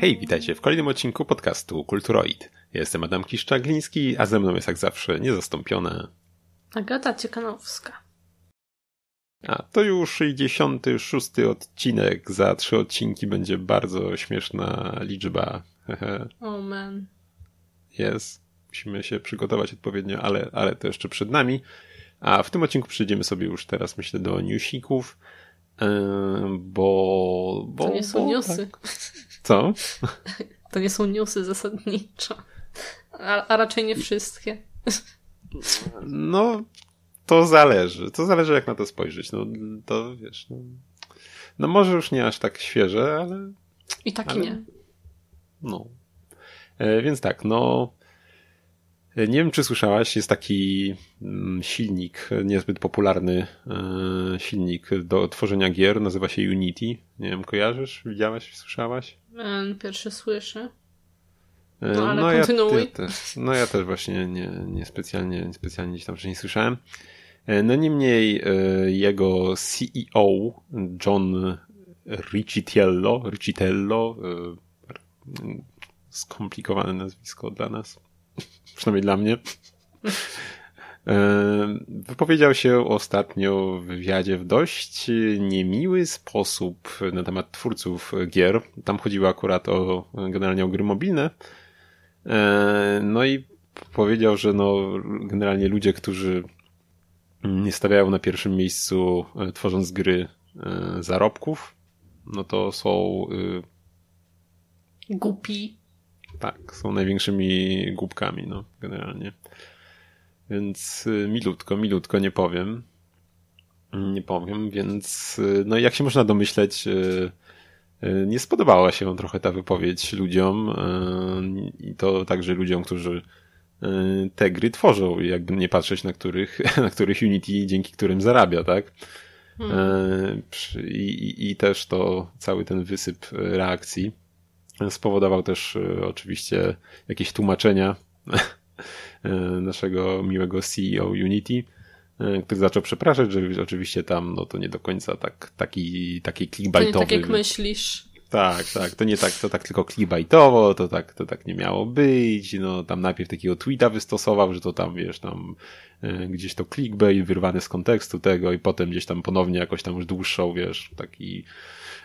Hej, witajcie w kolejnym odcinku podcastu Kulturoid. Ja jestem Adam Kiszczagliński, a ze mną jest jak zawsze niezastąpione Agata Ciekanowska. A to już 66 odcinek. Za trzy odcinki będzie bardzo śmieszna liczba. oh man. Jest. Musimy się przygotować odpowiednio, ale, ale to jeszcze przed nami. A w tym odcinku przejdziemy sobie już teraz, myślę, do newsików. Bo, bo. To nie są bo, newsy. Tak. Co? To nie są newsy zasadniczo. A, a raczej nie wszystkie. No, to zależy. To zależy, jak na to spojrzeć. No, to wiesz. No, no może już nie aż tak świeże, ale. I tak ale, nie. No. E, więc tak, no. Nie wiem, czy słyszałaś, jest taki mm, silnik, niezbyt popularny e, silnik do tworzenia gier, nazywa się Unity. Nie wiem, kojarzysz? Widziałaś? Słyszałaś? Pierwszy słyszę. E, no, no. Ja, ja też, no ja też właśnie nie, nie specjalnie, nie specjalnie gdzieś tam wcześniej słyszałem. No niemniej jego CEO John Riccitiello, Riccitello, skomplikowane nazwisko dla nas, przynajmniej dla mnie, wypowiedział się ostatnio w wywiadzie w dość niemiły sposób na temat twórców gier. Tam chodziło akurat o generalnie o gry mobilne. No i powiedział, że no generalnie ludzie, którzy nie stawiają na pierwszym miejscu tworząc gry zarobków, no to są Głupi. Tak, są największymi głupkami, no, generalnie. Więc milutko, milutko nie powiem. Nie powiem, więc no jak się można domyśleć, nie spodobała się trochę ta wypowiedź ludziom i to także ludziom, którzy te gry tworzą, jakby nie patrzeć na których, na których Unity, dzięki którym zarabia, tak? Hmm. I, i, I też to cały ten wysyp reakcji spowodował też oczywiście jakieś tłumaczenia naszego miłego CEO Unity, który zaczął przepraszać, że oczywiście tam no to nie do końca tak, taki, taki clickbaitowy. To nie tak jak myślisz. Tak, tak, to nie tak, to tak tylko clickbaitowo, to tak, to tak nie miało być, no tam najpierw takiego tweeta wystosował, że to tam, wiesz, tam gdzieś to clickbait wyrwany z kontekstu tego i potem gdzieś tam ponownie jakoś tam już dłuższą, wiesz, taki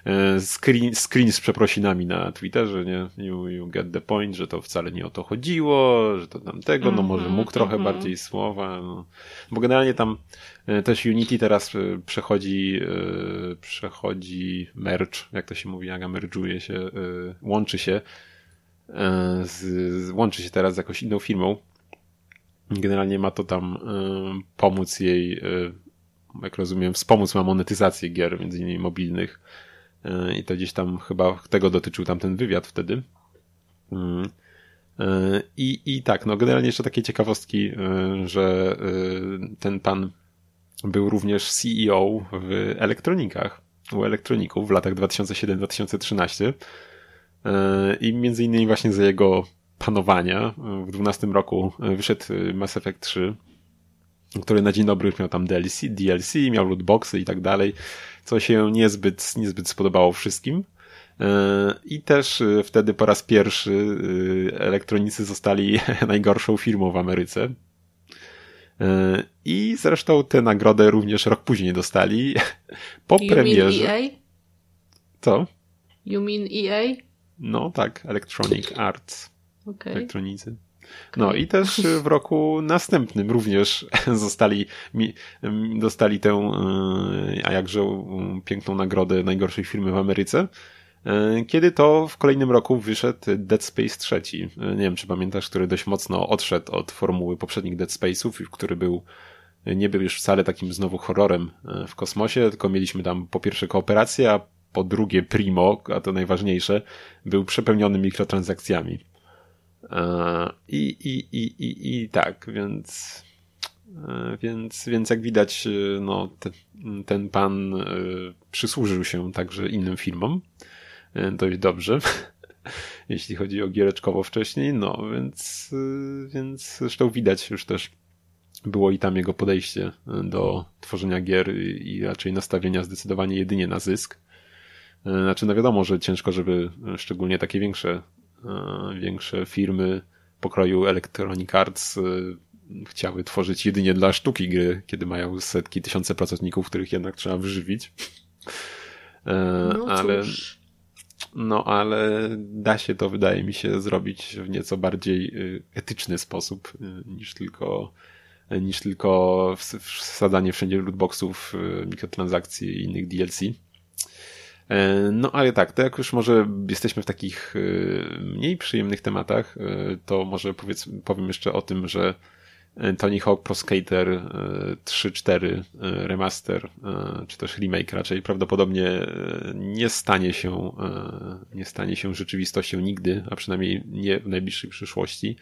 y, screen, screen z przeprosinami na Twitterze, nie? You, you get the point, że to wcale nie o to chodziło, że to tam tego, no może mógł trochę mhm. bardziej słowa, no. Bo generalnie tam y, też Unity teraz przechodzi, przechodzi merch, jak to się mówi, Aga merge'uje się, y, łączy się, y, z, łączy się teraz z jakąś inną firmą. Generalnie ma to tam y, pomóc jej, jak rozumiem, wspomóc ma monetyzację gier, między innymi mobilnych. I to gdzieś tam chyba tego dotyczył tam ten wywiad wtedy. I, I tak, no generalnie jeszcze takie ciekawostki, że ten pan był również CEO w elektronikach u elektroników w latach 2007-2013 i między innymi właśnie za jego panowania w 12 roku wyszedł Mass Effect 3, który na dzień dobry miał tam DLC, DLC miał lootboxy i tak dalej, co się niezbyt, niezbyt spodobało wszystkim. I też wtedy po raz pierwszy elektronicy zostali najgorszą firmą w Ameryce. I zresztą tę nagrodę również rok później dostali po you premierze. Mean EA? Co? You mean EA? No tak, Electronic Arts. Okay. Elektronicy. No i też w roku następnym również zostali, dostali tę, a jakże piękną nagrodę najgorszej firmy w Ameryce. Kiedy to w kolejnym roku wyszedł Dead Space trzeci. Nie wiem, czy pamiętasz, który dość mocno odszedł od formuły poprzednich Dead Space'ów, który był nie był już wcale takim znowu horrorem w kosmosie, tylko mieliśmy tam po pierwsze kooperację, a po drugie primo, a to najważniejsze, był przepełniony mikrotransakcjami. I, i, i, i, i tak, więc więc, więc jak widać, no, te, ten pan przysłużył się także innym firmom dość dobrze, jeśli chodzi o giereczkowo wcześniej, no więc, więc zresztą widać już też było i tam jego podejście do tworzenia gier i raczej nastawienia zdecydowanie jedynie na zysk. Znaczy, no wiadomo, że ciężko, żeby szczególnie takie większe, większe firmy pokroju Electronic Arts chciały tworzyć jedynie dla sztuki gry, kiedy mają setki, tysiące pracowników, których jednak trzeba wyżywić. No ale, no ale da się to, wydaje mi się, zrobić w nieco bardziej etyczny sposób niż tylko niż tylko wsadzanie wszędzie lootboxów, mikrotransakcji i innych DLC. E, no ale tak, to jak już może jesteśmy w takich y, mniej przyjemnych tematach, y, to może powiedz, powiem jeszcze o tym, że Tony Hawk Pro Skater 3.4 remaster, czy też remake raczej prawdopodobnie nie stanie się, nie stanie się rzeczywistością nigdy, a przynajmniej nie w najbliższej przyszłości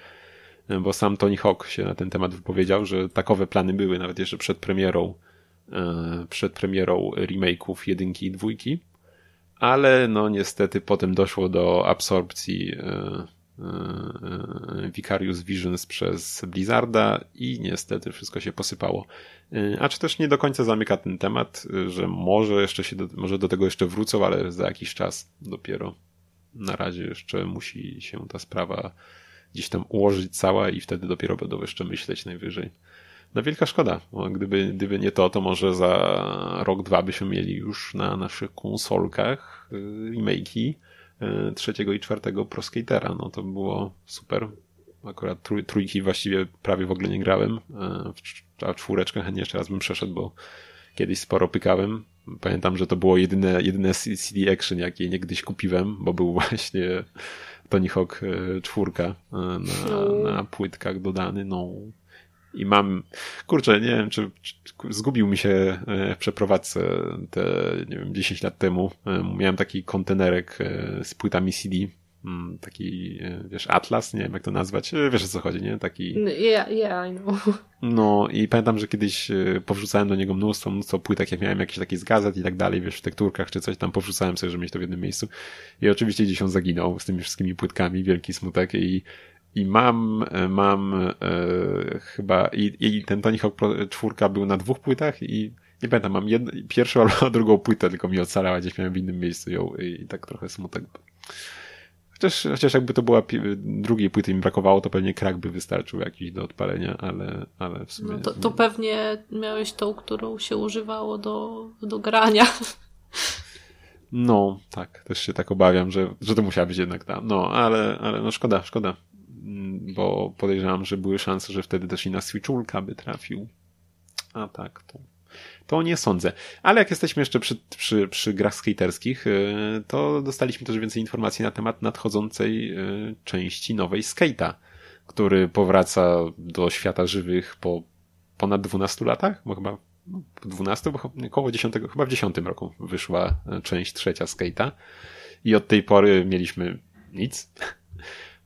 bo sam Tony Hawk się na ten temat wypowiedział, że takowe plany były nawet jeszcze przed premierą, e, przed premierą remake'ów jedynki i dwójki, ale no niestety potem doszło do absorpcji e, e, Vicarious Visions przez Blizzarda i niestety wszystko się posypało. A czy też nie do końca zamyka ten temat, że może jeszcze się do, może do tego jeszcze wrócą, ale za jakiś czas dopiero. Na razie jeszcze musi się ta sprawa gdzieś tam ułożyć cała i wtedy dopiero będą jeszcze myśleć najwyżej. No wielka szkoda, bo gdyby, gdyby nie to, to może za rok, dwa byśmy mieli już na naszych konsolkach y, remake'i y, trzeciego i czwartego Pro Skatera. No to by było super. Akurat trój, trójki właściwie prawie w ogóle nie grałem, y, a czwóreczkę chętnie jeszcze raz bym przeszedł, bo kiedyś sporo pykałem. Pamiętam, że to było jedyne, jedyne CD Action, jakie niegdyś kupiłem, bo był właśnie Tony Hawk czwórka na, no. na płytkach dodany, no. I mam, kurczę, nie wiem, czy, czy, zgubił mi się e, w przeprowadzce te, nie wiem, 10 lat temu. Miałem taki kontenerek z płytami CD Mm, taki, e, wiesz, atlas, nie wiem jak to nazwać, e, wiesz o co chodzi, nie? Taki... Yeah, yeah, I know. No i pamiętam, że kiedyś e, powrzucałem do niego mnóstwo, mnóstwo płytek, jak miałem jakieś takie z gazet i tak dalej, wiesz, w tekturkach czy coś tam powrzucałem sobie, żeby mieć to w jednym miejscu. I oczywiście gdzieś on zaginął z tymi wszystkimi płytkami, wielki smutek i i mam, mam e, chyba, i, i ten Tony Hawk Pro 4 był na dwóch płytach i nie pamiętam, mam jedno, pierwszą albo drugą płytę, tylko mi ocalała, gdzieś miałem w innym miejscu ją i, i tak trochę smutek. Chociaż, chociaż jakby to była drugiej płyty mi brakowało, to pewnie krak by wystarczył jakiś do odpalenia, ale, ale w sumie... No to, to pewnie miałeś tą, którą się używało do, do grania. No, tak, też się tak obawiam, że, że to musiała być jednak ta. No, ale, ale no szkoda, szkoda. Mm, bo podejrzewam, że były szanse, że wtedy też i na Switchulka by trafił. A tak, to to nie sądzę. Ale jak jesteśmy jeszcze przy, przy, przy grach skaterskich, y, to dostaliśmy też więcej informacji na temat nadchodzącej y, części nowej Skate'a, który powraca do świata żywych po ponad 12 latach, bo chyba 12, bo około 10, chyba w 10 roku wyszła y, część trzecia Skate'a i od tej pory mieliśmy nic.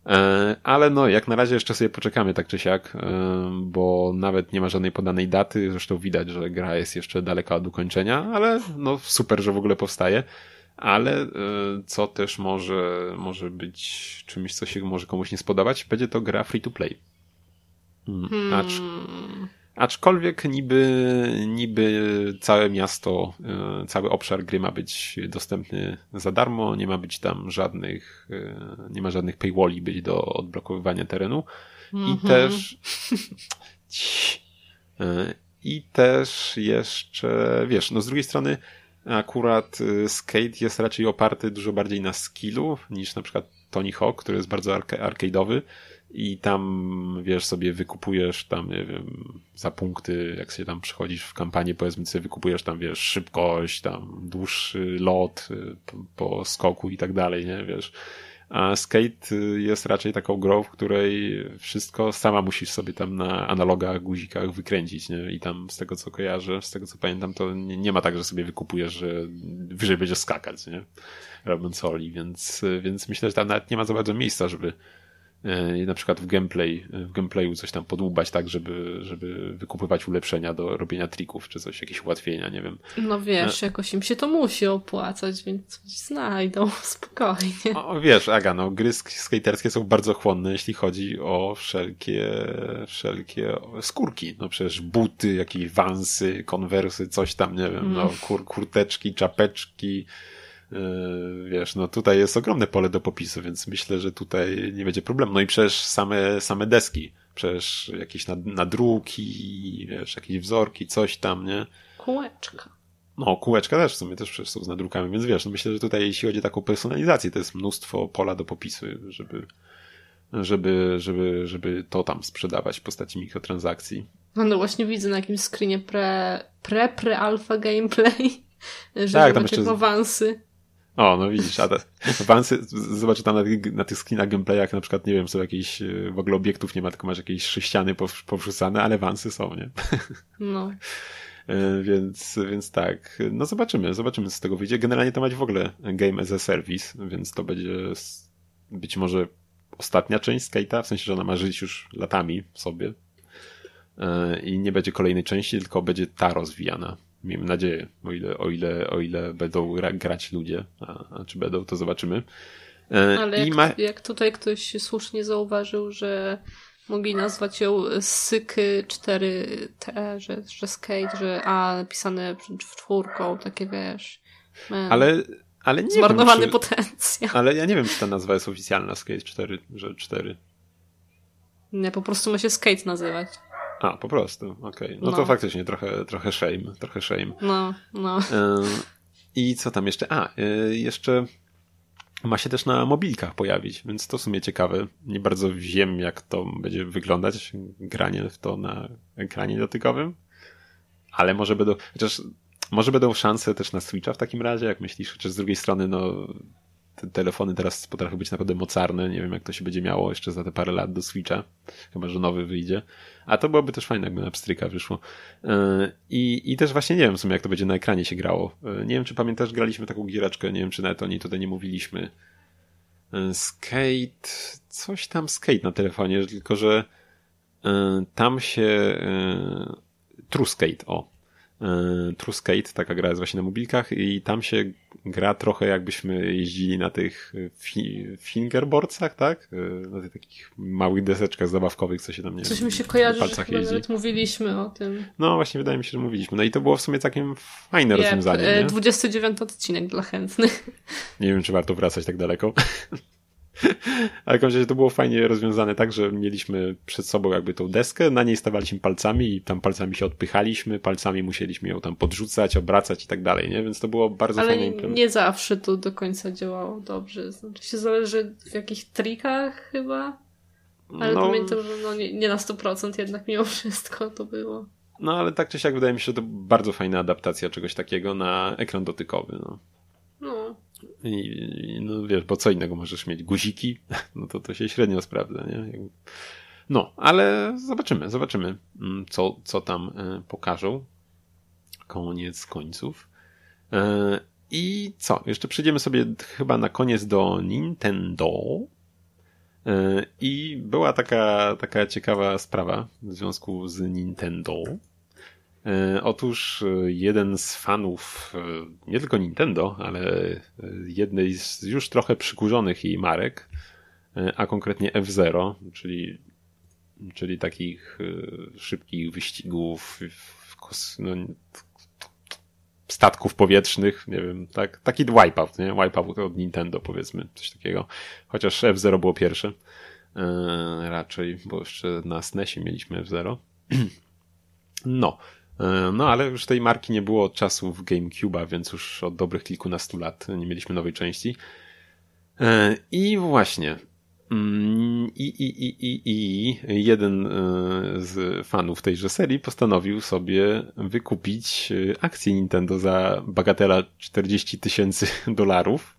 E, ale no, jak na razie jeszcze sobie poczekamy tak czy siak, e, bo nawet nie ma żadnej podanej daty, zresztą widać, że gra jest jeszcze daleka od ukończenia, ale no super, że w ogóle powstaje. Ale e, co też może, może być czymś, co się może komuś nie spodobać, będzie to gra free to play. Mm, hmm. Acz, Aczkolwiek niby, niby całe miasto, e, cały obszar gry ma być dostępny za darmo, nie ma być tam żadnych, e, nie ma żadnych paywalli być do odblokowywania terenu. I mhm. też e, i też jeszcze, wiesz, no z drugiej strony akurat skate jest raczej oparty dużo bardziej na skillu niż na przykład Tony Hawk, który jest bardzo arcade'owy i tam, wiesz, sobie wykupujesz tam, nie wiem, za punkty, jak się tam przychodzisz w kampanię, powiedzmy sobie wykupujesz tam, wiesz, szybkość, tam dłuższy lot y, po, skoku i tak dalej, nie, wiesz. A Skate y, jest raczej taką grą, w której wszystko sama musisz sobie tam na analogach, guzikach wykręcić, nie? I tam z tego co kojarzę, z tego co pamiętam, to nie, nie ma tak, że sobie wykupujesz, że wyżej będzie skakać, nie? Robiąc soli, więc, więc myślę, że tam nawet nie ma za bardzo miejsca, żeby na przykład w gameplay, w gameplayu coś tam podłubać tak, żeby, żeby wykupywać ulepszenia do robienia trików, czy coś, jakieś ułatwienia, nie wiem. No wiesz, e... jakoś im się to musi opłacać, więc coś znajdą spokojnie. O, wiesz, Aga, no gry skaterskie są bardzo chłonne, jeśli chodzi o wszelkie, wszelkie skórki. No przecież buty, jakieś wansy, konwersy, coś tam, nie wiem, no mm. kur, kurteczki, czapeczki, wiesz, no tutaj jest ogromne pole do popisu, więc myślę, że tutaj nie będzie problemu. No i przecież same, same deski, przecież jakieś nad, nadruki, wiesz, jakieś wzorki, coś tam, nie? Kółeczka. No, kółeczka też w sumie też przecież są z nadrukami, więc wiesz, no myślę, że tutaj jeśli chodzi o taką personalizację, to jest mnóstwo pola do popisu, żeby, żeby, żeby, żeby to tam sprzedawać w postaci mikrotransakcji. No, no właśnie widzę na jakimś screenie pre, pre, pre alpha gameplay, że Tak, tam macie jeszcze- awansy. O, no widzisz, a te awansy, zobacz tam na, tych- na tych screenach gameplayach na przykład, nie wiem, są jakieś, e, w ogóle obiektów nie ma, tylko masz jakieś sześciany pow- powrzucane, ale awansy są, nie? No. E, Więc, więc tak, no zobaczymy, zobaczymy co z tego wyjdzie. Generalnie to mać w ogóle game as a service, więc to będzie być może ostatnia część Skate'a, w sensie, że ona ma żyć już latami sobie E, i nie będzie kolejnej części, tylko będzie ta rozwijana. Miejmy nadzieję, o ile, o ile, o ile będą gra, grać ludzie, a, a czy będą, to zobaczymy. E, Ale jak, ma... jak tutaj ktoś słusznie zauważył, że mogli nazwać ją Syky 4T, że, że skate, że A napisane w czwórką, takie wiesz. man, Ale, ale nie Zmarnowany wiem, czy... potencjał. Ale ja nie wiem, czy ta nazwa jest oficjalna Skate 4, że 4. Nie, po prostu ma się skate nazywać. A, po prostu, okej. No, to No. faktycznie trochę, trochę shame, trochę shame. No, no. Ym, I co tam jeszcze? A, y, jeszcze ma się też na mobilkach pojawić, więc to w sumie ciekawe. Nie bardzo wiem, jak to będzie wyglądać, granie w to na ekranie dotykowym, ale może będą, chociaż może będą szanse też na Switcha w takim razie, jak myślisz, chociaż z drugiej strony, no te telefony teraz potrafią być naprawdę mocarne, nie wiem jak to się będzie miało jeszcze za te parę lat do Switcha, chyba, że nowy wyjdzie, a to byłoby też fajne, jakby na pstryka wyszło. Yy, I, I też właśnie nie wiem w sumie, jak to będzie na ekranie się grało. Yy, Nie wiem, czy pamiętasz, graliśmy taką giereczkę, nie wiem, czy nawet o niej tutaj nie mówiliśmy. Yy, Skate, coś tam skate na telefonie, tylko że tam się True Skate, o. Yy, True Skate, taka gra jest właśnie na mobilkach i tam się gra trochę jakbyśmy jeździli na tych yy, fi fingerboardsach, tak? Yy, Na tych takich małych deseczkach zabawkowych, co się tam nie Coś mi się kojarzy, że chyba jeździ. nawet mówiliśmy o tym. No właśnie, wydaje mi się, że mówiliśmy. No i to było w sumie całkiem fajne Jep, rozwiązanie, e, nie? 29 odcinek dla chętnych. Nie wiem, czy warto wracać tak daleko. Ale w każdym razie to było fajnie rozwiązane tak, że mieliśmy przed sobą jakby tą deskę, na niej stawaliśmy palcami i tam palcami się odpychaliśmy, palcami musieliśmy ją tam podrzucać, obracać i tak dalej, nie? Więc to było bardzo Ale fajne implementacja. nie zawsze to do końca działało dobrze. Znaczy się zależy w jakich trikach chyba. Ale no, pamiętam, że no nie, nie na 100% jednak mimo wszystko to było. no ale tak czy siak wydaje mi się, że to bardzo fajna adaptacja czegoś takiego na ekran dotykowy, no. I, no wiesz, bo co innego możesz mieć? Guziki? No to to się średnio sprawdza, nie? No, ale zobaczymy, zobaczymy, mm, co, co tam e, pokażą. Koniec końców. E, I co? Jeszcze przejdziemy sobie chyba na koniec do Nintendo. E, I była taka, taka ciekawa sprawa w związku z Nintendo. E, Otóż e, jeden z fanów e, nie tylko Nintendo, ale jednej z już trochę przykurzonych jej marek, a konkretnie F-Zero, czyli, czyli takich szybkich wyścigów, no, statków powietrznych, nie wiem, tak, taki wipeout, nie? Wipeout od Nintendo powiedzmy, coś takiego. Chociaż F-Zero było pierwsze. Raczej, bo jeszcze na SNESie mieliśmy F-Zero. No. E, No, ale już tej marki nie było od czasów GameCube'a, więc już od dobrych kilkunastu lat nie mieliśmy nowej części. E, I właśnie. Mm, I, i, i, i, i jeden e, z fanów tejże serii postanowił sobie wykupić akcje Nintendo za bagatela 40 tysięcy dolarów,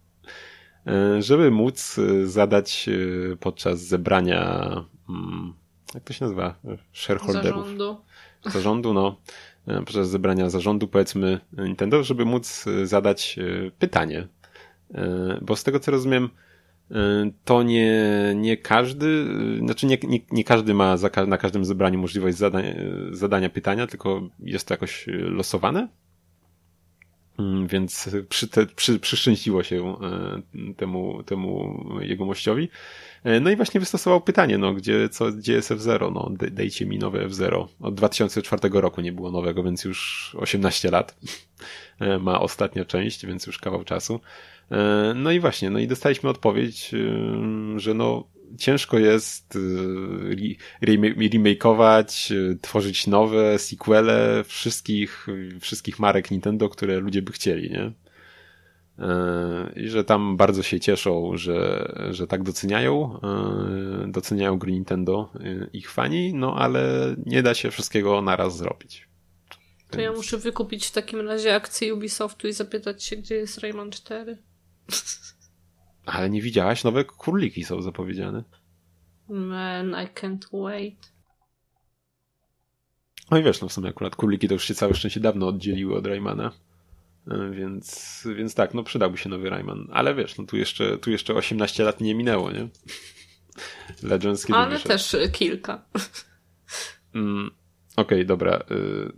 żeby móc zadać podczas zebrania, mm, jak to się nazywa, shareholderów Zarządu. Zarządu, no, e, podczas zebrania zarządu, powiedzmy, Nintendo, żeby móc e, zadać e, pytanie. Bo z tego co rozumiem, to nie, nie każdy, znaczy nie, nie, nie każdy ma za, na każdym zebraniu możliwość zada, zadania pytania, tylko jest to jakoś losowane? Mm, więc przy, te, przy, przyszczęściło się e, temu, temu jegomościowi. E, no i właśnie wystosował pytanie, no gdzie, co, gdzie jest F0? No dejcie mi nowe F0. Od 2004 roku nie było nowego, więc już 18 lat e, ma ostatnia część, więc już kawał czasu. No i właśnie, no i dostaliśmy odpowiedź, że no ciężko jest y, remakeować, y, tworzyć nowe sequele wszystkich, wszystkich marek Nintendo, które ludzie by chcieli, nie? Y, I że tam bardzo się cieszą, że, że tak doceniają, doceniają gry Nintendo ich fani, no ale nie da się wszystkiego naraz zrobić. To ja muszę wykupić w takim razie akcję Ubisoftu i zapytać się, gdzie jest Rayman 4. Ale nie widziałaś? Nowe króliki są zapowiedziane. Man, I can't wait. No i wiesz, no w sumie akurat króliki to już się całe szczęście dawno oddzieliły od Raymana. E, więc, więc tak, no przydałby się nowy Rayman. Ale wiesz, no tu jeszcze, tu jeszcze 18 lat nie minęło, nie? Legends kiedy Ale wyszedł? też kilka. Mm, Okej, okay, dobra.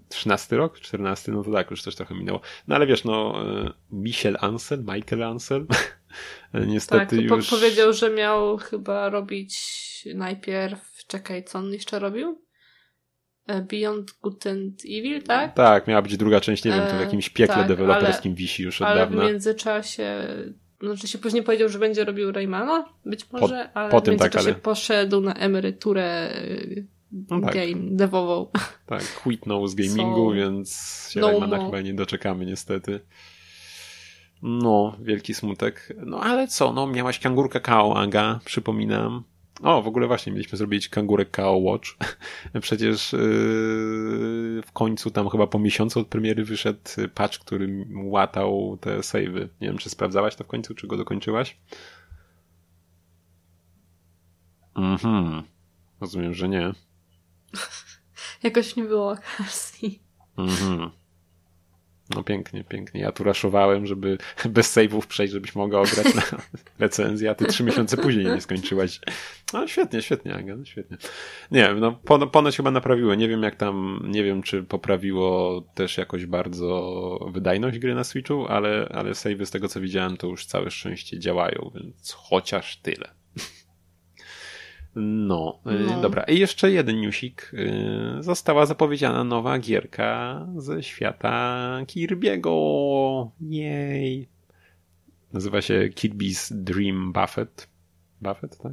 13 y, rok? 14? No to tak, już też trochę minęło. No ale wiesz, no Michel Ansel, Michael Ansel niestety tak, już... powiedział, że miał chyba robić najpierw, czekaj, co on jeszcze robił? E, Beyond Good and Evil, tak? Tak, miała być druga część, nie wiem, to w e, jakimś piekle tak, deweloperskim ale, wisi już od ale dawna. Ale w międzyczasie, znaczy się później powiedział, że będzie robił Raymana, być może, po, ale po w tak, międzyczasie tak, ale... poszedł na emeryturę no tak. game devową. Tak, quitnął z gamingu, so, więc się no Raymana no. chyba nie doczekamy niestety. No, wielki smutek. No ale co, no miałaś kangurkę Kao, Aga, przypominam. O, w ogóle właśnie mieliśmy zrobić kangurek Kao Watch. Przecież yy, w końcu tam chyba po miesiącu od premiery wyszedł patch, który łatał te savey. Nie wiem, czy sprawdzałaś to w końcu, czy go dokończyłaś? Mhm. Rozumiem, że nie. Jakoś nie było okazji. Mhm. No pięknie, pięknie. Ja tu raszowałem, żeby bez save'ów przejść, żebyś mogła ograć na recenzję, a ty trzy miesiące później nie skończyłaś. No świetnie, świetnie, Aga, no świetnie. Nie wiem, no ponoć chyba naprawiło. Nie wiem jak tam, nie wiem czy poprawiło też jakoś bardzo wydajność gry na Switchu, ale, ale save'y z tego co widziałem to już całe szczęście działają, więc chociaż tyle. No, y, no, dobra. I jeszcze jeden newsik. Y, została zapowiedziana nowa gierka ze świata Kirby'ego. Jej. Nazywa się Kirby's Dream Buffet. Buffet, tak?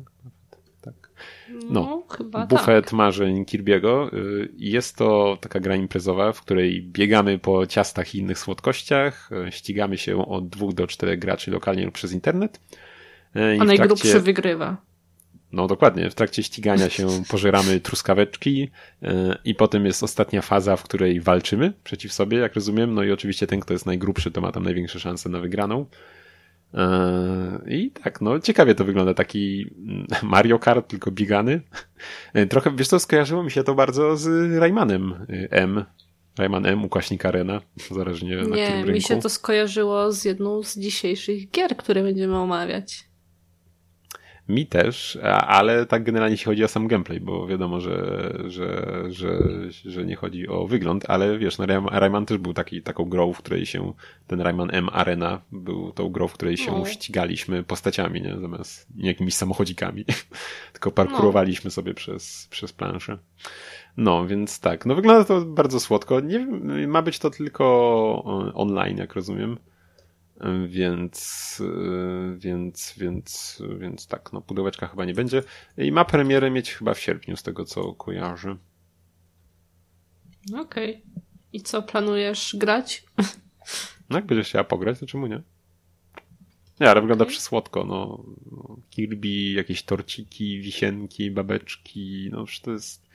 Tak. No, no chyba Buffet tak. marzeń Kirby'ego. Y, jest to taka gra imprezowa, w której biegamy po ciastach i innych słodkościach, ścigamy się od dwóch do czterech graczy lokalnie lub przez internet. I A najgrubszy trakcie... wygrywa. No dokładnie, w trakcie ścigania się pożeramy truskaweczki e, i potem jest ostatnia faza, w której walczymy przeciw sobie, jak rozumiem. No i oczywiście ten, kto jest najgrubszy, to ma tam największe szanse na wygraną. E, I tak, no ciekawie to wygląda, taki Mario Kart, tylko biegany. E, trochę, wiesz co, skojarzyło mi się to bardzo z Raymanem M. Rayman M, ukaśnik Arena, zależnie na Nie, którym rynku. mi się to skojarzyło z jedną z dzisiejszych gier, które będziemy omawiać. Mi też, ale tak generalnie jeśli chodzi o sam gameplay, bo wiadomo, że, że, że, że nie chodzi o wygląd, ale wiesz, no Rayman też był taki, taką grą, w której się, ten Rayman M Arena był tą grą, w której się no. ścigaliśmy postaciami, nie? Zamiast nie jakimiś samochodzikami, tylko parkurowaliśmy no. sobie przez, przez planszę. No, więc tak, no wygląda to bardzo słodko. Nie, ma być to tylko online, jak rozumiem. Więc, więc, więc, więc tak, no pudełeczka chyba nie będzie. I ma premierę mieć chyba w sierpniu, z tego co kojarzę. Okej. Okay. I co, planujesz grać? No jak będziesz chciała pograć, to czemu nie? Nie, ale wygląda okay. przysłodko, no. Kirby, jakieś torciki, wisienki, babeczki, no to jest...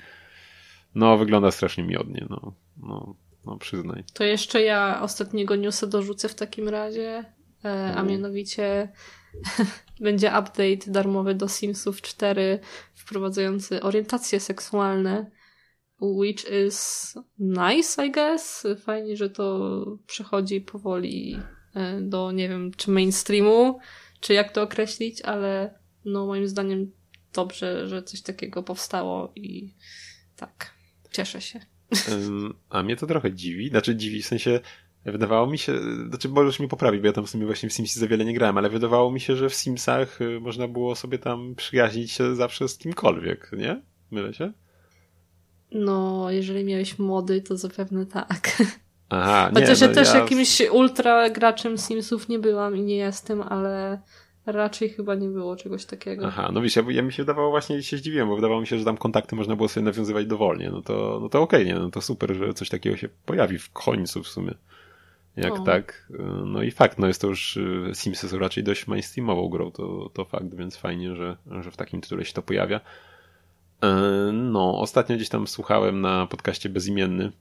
No, wygląda strasznie miodnie, no. no no przyznaj. To jeszcze ja ostatniego newsa dorzucę w takim razie, e, a mhm. mianowicie będzie update darmowy do Simsów 4 wprowadzający orientacje seksualne, which is nice, I guess. Fajnie, że to przychodzi powoli e, do, nie wiem, czy mainstreamu, czy jak to określić, ale no moim zdaniem dobrze, że coś takiego powstało i tak, cieszę się. A mnie to trochę dziwi. Znaczy dziwi w sensie Wydawało mi się, znaczy możesz mi poprawić, bo ja tam w sumie właśnie w Simsie za wiele nie grałem, ale wydawało mi się, że w Simsach y, można było sobie tam przyjaźnić się zawsze z kimkolwiek, nie? Mylę się? No, jeżeli miałeś mody, to zapewne tak. Aha, nie, Chociaż no, ja też ja... jakimś ultra graczem Simsów nie byłam i nie jestem, ale raczej chyba nie było czegoś takiego. Aha, no wiesz, ja, ja mi się wydawało właśnie, się zdziwiłem, bo wydawało mi się, że tam kontakty można było sobie nawiązywać dowolnie. No to, no to okej, okay, nie, no to super, że coś takiego się pojawi w końcu w sumie. Jak o. tak. No i fakt, no jest to już y, Simsy są raczej dość mainstreamową grą, to, to fakt, więc fajnie, że, że w takim tytule się to pojawia. Y, no, ostatnio gdzieś tam słuchałem na podcaście Bezimienny.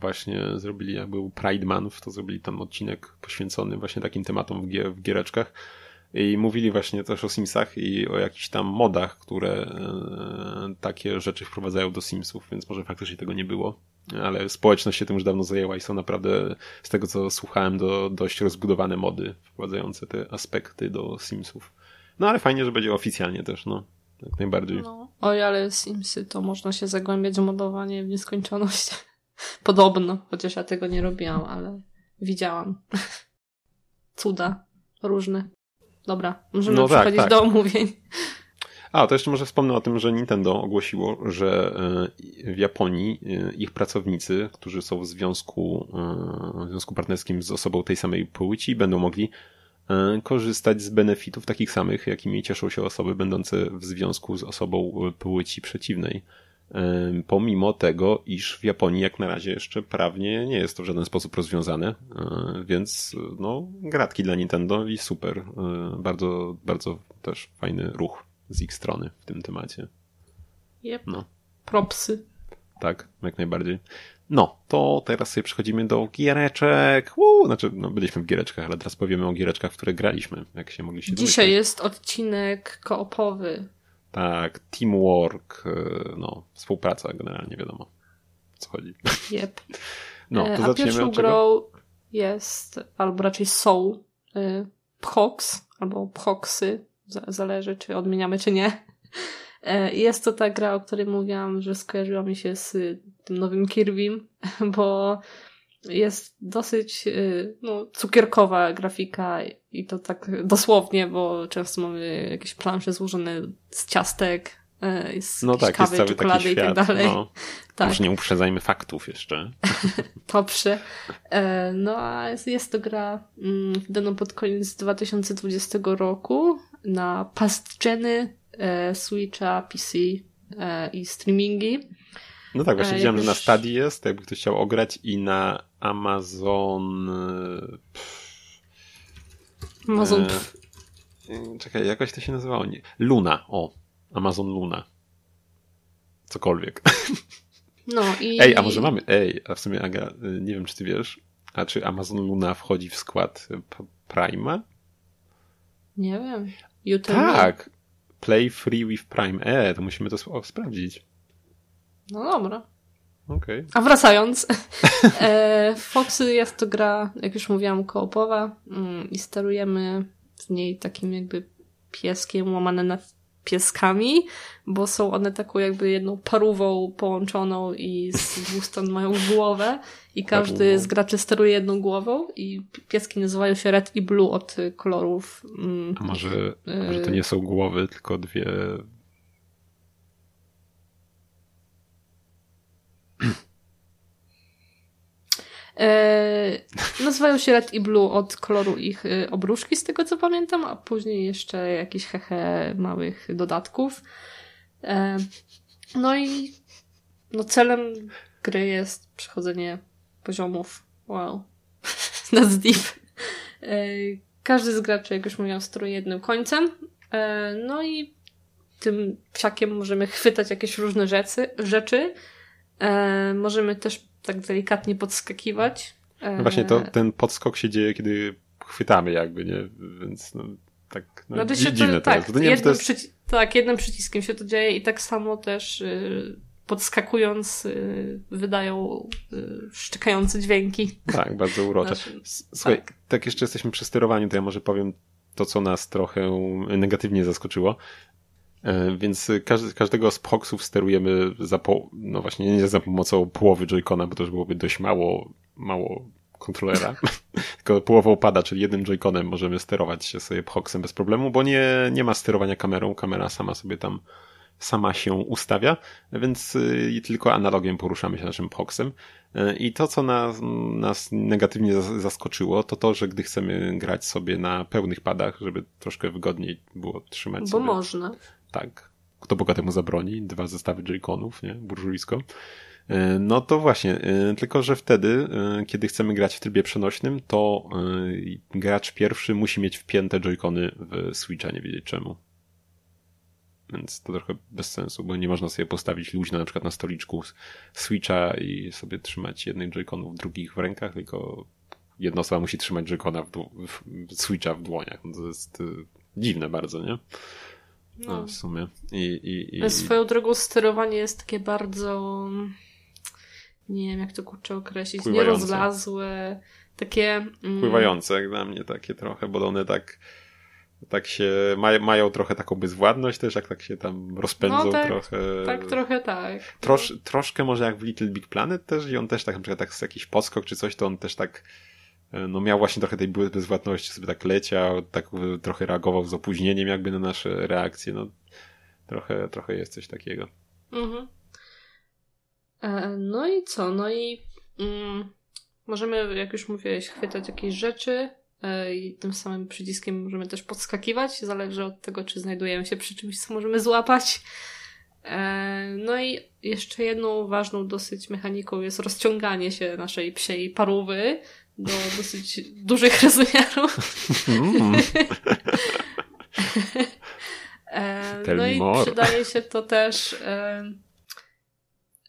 Właśnie zrobili, jak był Pride Month, to zrobili tam odcinek poświęcony właśnie takim tematom w, gier, w giereczkach. I mówili właśnie też o Simsach i o jakichś tam modach, które takie rzeczy wprowadzają do Simsów, więc może faktycznie tego nie było ale społeczność się tym już dawno zajęła i są naprawdę, z tego co słuchałem, do, dość rozbudowane mody wprowadzające te aspekty do Simsów. No ale fajnie, że będzie oficjalnie też, no. Jak najbardziej. No. Oj, ale Simsy to można się zagłębiać w modowanie w nieskończoność. Podobno, chociaż ja tego nie robiłam, ale widziałam. Cuda różne. Dobra, możemy no tak, przechodzić tak. do omówień. A, to jeszcze może wspomnę o tym, że Nintendo ogłosiło, że e, w Japonii e, ich pracownicy, którzy są w związku, e, w związku partnerskim z osobą tej samej płci, będą mogli korzystać z benefitów takich samych, jakimi cieszą się osoby będące w związku z osobą płci przeciwnej. Pomimo tego, iż w Japonii jak na razie jeszcze prawnie nie jest to w żaden sposób rozwiązane, więc no, gratki dla Nintendo i super. Bardzo, bardzo też fajny ruch z ich strony w tym temacie. Yep. No. Propsy. Tak, jak najbardziej. No, to teraz sobie przechodzimy do giereczek. Znaczy, no, byliśmy w giereczkach, ale teraz powiemy o giereczkach, w które graliśmy, jak się mogliście Dzisiaj domyśleć. jest odcinek koopowy. Tak, teamwork, e, no, współpraca generalnie, wiadomo, o co chodzi. Yep. No, to e, A pierwszą grą jest, albo raczej są, y, Phox, albo Phoxy, zależy czy odmieniamy czy nie. E, jest to ta gra, o której mówiłam, że skojarzyła mi się z tym nowym Kirby'm, bo jest dosyć y, no, cukierkowa grafika i to tak dosłownie, bo często mamy jakieś plansze złożone z ciastek, e, z no tak, kawy, jest czekolady i tak dalej. No. Tak. Już nie uprzedzajmy faktów jeszcze. Dobrze. E, no a jest to gra mm, wydana pod koniec 2020 roku na past geny, e, Switcha, PC e, i streamingi. No tak, właśnie e, widziałem, że na Stadii jest, jakby ktoś chciał ograć i na Amazon... Pff, Amazon... E, czekaj, jakoś to się nazywało? Nie. Luna, o. Amazon Luna. Cokolwiek. No i... Ej, a może mamy... Ej, a w sumie Aga, y, nie wiem czy ty wiesz, a czy Amazon Luna wchodzi w skład Prima? Nie wiem. You tak. Play free with Prime. E, to musimy to sprawdzić. No dobra. Okay. A wracając, e, Foxy jest to gra, jak już mówiłam, koopowa mm, i sterujemy z niej takim jakby pieskiem łamane na pieskami, bo są one taką jakby jedną parówą połączoną i z dwóch stron mają głowę i każdy z graczy steruje jedną głową i pieski nazywają się Red i Blue od kolorów. Mm, A może, y może to nie są głowy, tylko dwie E, nazywają się Red i Blue od koloru ich e, obruszki, z tego co pamiętam, a później jeszcze jakieś hehe małych dodatków. E, no i no celem gry jest przechodzenie poziomów. Wow. That's deep. E, każdy z graczy, jak już mówiłam, steruje jednym końcem. E, no i tym psiakiem możemy chwytać jakieś różne rzeczy. rzeczy. E, możemy też tak delikatnie podskakiwać. No właśnie, to, e, ten podskok się dzieje, kiedy chwytamy jakby, nie? Więc no, tak no, no się dziwne to, tak, to, jednym to jest... tak, jednym przyciskiem się to dzieje i tak samo też y, podskakując y, wydają y, szczekające dźwięki. Tak, bardzo urocze. Znaczy, Słuchaj, tak. tak jeszcze jesteśmy przy sterowaniu, to ja może powiem to, co nas trochę negatywnie zaskoczyło. E, więc każdy, każdego z proxów sterujemy za po, no właśnie nie za pomocą połowy Joy-Cona, bo to już byłoby dość mało mało kontrolera, tylko połową pada, czyli jednym joyconem możemy sterować się sobie Hoxem bez problemu, bo nie, nie ma sterowania kamerą, kamera sama sobie tam sama się ustawia, więc y, tylko analogiem poruszamy się naszym Hoxem. Y, I to, co nas, nas negatywnie zaskoczyło, to to, że gdy chcemy grać sobie na pełnych padach, żeby troszkę wygodniej było trzymać Bo sobie. Bo można. Tak. Kto Boga temu zabroni? Dwa zestawy joyconów, nie? Burżujsko. E, no to właśnie, e, tylko że wtedy, e, kiedy chcemy grać w trybie przenośnym, to gracz pierwszy musi mieć wpięte joycony w Switcha, nie wiedzieć czemu. Więc to trochę bez sensu, bo nie można sobie postawić luźno na przykład na stoliczku Switcha i sobie trzymać jednych joyconów, drugich w rękach, tylko jedna osoba musi trzymać joycona w, w Switcha w dłoniach. No to jest dziwne bardzo, nie? No, no w sumie. I, i, i... Swoją drogą sterowanie jest takie bardzo nie wiem jak to kurczę określić, nierozlazłe, takie... Mm, Pływające jak dla mnie takie trochę, bo one tak tak się, maj, mają trochę taką bezwładność też, jak tak się tam rozpędzą no, tak, trochę. Tak, trochę tak. Trosz, troszkę może jak w Little Big Planet też i on też tak na przykład tak z jakiś podskok czy coś, to on też tak no miał właśnie trochę tej bezwładności, sobie tak leciał, tak trochę reagował z opóźnieniem jakby na nasze reakcje, no trochę, trochę jest coś takiego. Mhm. E, no i co? No i mm, możemy, jak już mówiłeś, chwytać jakieś rzeczy e, i tym samym przyciskiem możemy też podskakiwać. Zależy od tego, czy znajdujemy się przy czymś, co możemy złapać. E, no i jeszcze jedną ważną dosyć mechaniką jest rozciąganie się naszej psiej parówy do dosyć dużych rozmiarów. Mm. no i more. przydaje się to też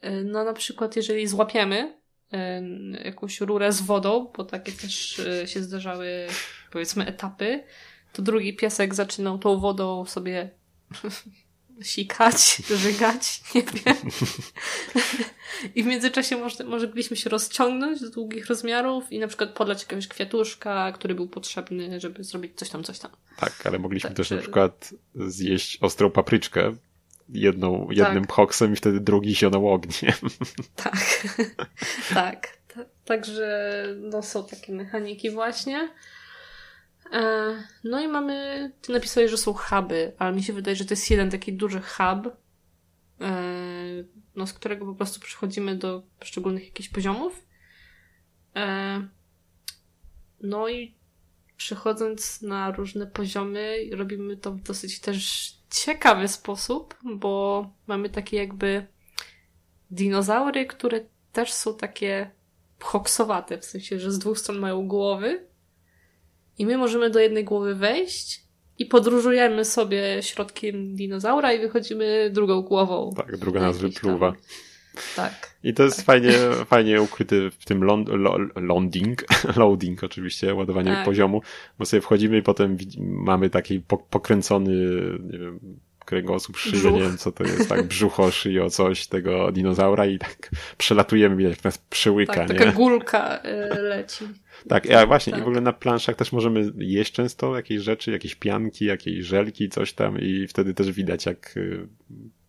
E, no na przykład jeżeli złapiemy e, jakąś rurę z wodą, bo takie też e, się zdarzały powiedzmy etapy, to drugi piesek zaczynał tą wodą sobie sikać, żygać, nie wiem. I w międzyczasie może, mogliśmy się rozciągnąć do długich rozmiarów i na przykład podlać jakiegoś kwiatuszka, który był potrzebny, żeby zrobić coś tam, coś tam. Tak, ale mogliśmy tak, też na przykład zjeść ostrą papryczkę, jedną, jednym tak. hoksem i wtedy drugi zionął ogniem. Tak, tak. Także no, są takie mechaniki właśnie. E, no i mamy, ty napisałeś, że są huby, ale mi się wydaje, że to jest jeden taki duży hub, e, no, z którego po prostu przechodzimy do poszczególnych jakichś poziomów. E, no i przechodząc na różne poziomy, robimy to w dosyć też ciekawy sposób, bo mamy takie jakby dinozaury, które też są takie hoksowate, w sensie, że z dwóch stron mają głowy i my możemy do jednej głowy wejść i podróżujemy sobie środkiem dinozaura i wychodzimy drugą głową. Tak, druga nas wypluwa. Tam. Tak. I to jest tak. fajnie, fajnie ukryty w tym lond, lo, loading, loading oczywiście, ładowanie tak. poziomu, bo sobie wchodzimy i potem mamy taki pokręcony, nie wiem, kręgosłup, szyję, nie wiem co to jest, tak, brzucho, szyjo, coś tego dinozaura i tak przelatujemy, jak nas przełyka, tak, nie? taka gulka y, leci. Tak, a właśnie tak. i w ogóle na planszach też możemy jeść często jakieś rzeczy, jakieś pianki, jakieś żelki, coś tam i wtedy też widać jak y,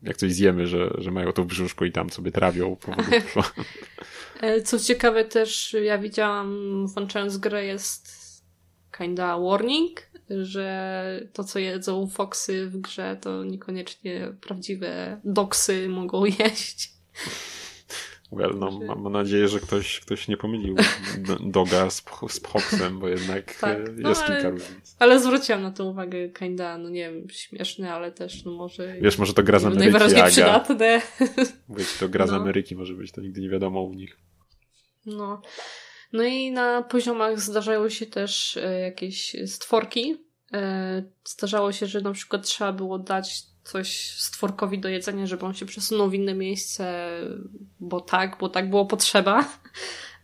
jak coś zjemy, że, że mają to w brzuszku i tam sobie trawią. E, co ciekawe też, ja widziałam, włączając grę, jest kinda warning, że to, co jedzą foksy w grze, to niekoniecznie prawdziwe doksy mogą jeść. Well, no, mam, nadzieję, że ktoś, ktoś nie pomylił doga z, z Hoxem, bo jednak tak, e, no, jest ale, kilka różnic. Ale zwróciłam na to uwagę, kinda, no nie wiem, śmieszne, ale też, no może... Wiesz, może to gra z Ameryki, Najbardziej Aga. przydatne. Mówię to gra no. z Ameryki może być, to nigdy nie wiadomo u nich. No. No i na poziomach zdarzają się też e, jakieś stworki. E, zdarzało się, że na przykład trzeba było dać coś stworkowi do jedzenia, żeby on się przesunął w inne miejsce, bo tak, bo tak było potrzeba.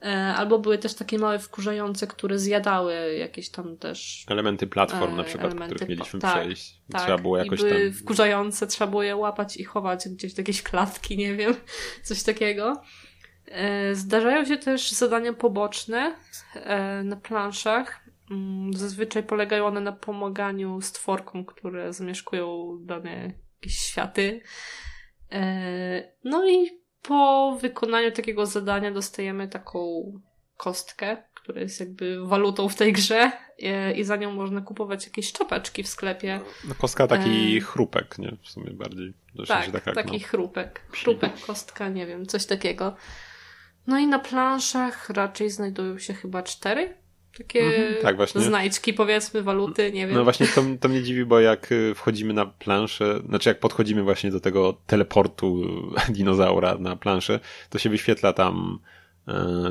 E, albo były też takie małe wkurzające, które zjadały jakieś tam też. Elementy platform na przykład, których mieliśmy tak, przejść. Tak. Trzeba było jakoś były tam. wkurzające, trzeba było je łapać i chować gdzieś do jakiejś klatki, nie wiem, coś takiego. E, zdarzają się też zadania poboczne e, na planszach. Mm, zazwyczaj polegają one na pomaganiu stworkom, które zamieszkują dane jakieś światy. E, no i po wykonaniu takiego zadania dostajemy taką kostkę, która jest jakby walutą w tej grze i za nią można kupować jakieś czapeczki w sklepie. No kostka taki e... chrupek, nie? W sumie bardziej. Tak, taka, taki no. chrupek. Chrupek, kostka, nie wiem, coś takiego. No i na planszach raczej znajdują się chyba cztery takie mhm, tak, właśnie. znajdźki, powiedzmy, waluty, nie wiem. No właśnie to, to mnie dziwi, bo jak y, wchodzimy na planszę, znaczy jak podchodzimy właśnie do tego teleportu dinozaura na planszę, to się wyświetla tam,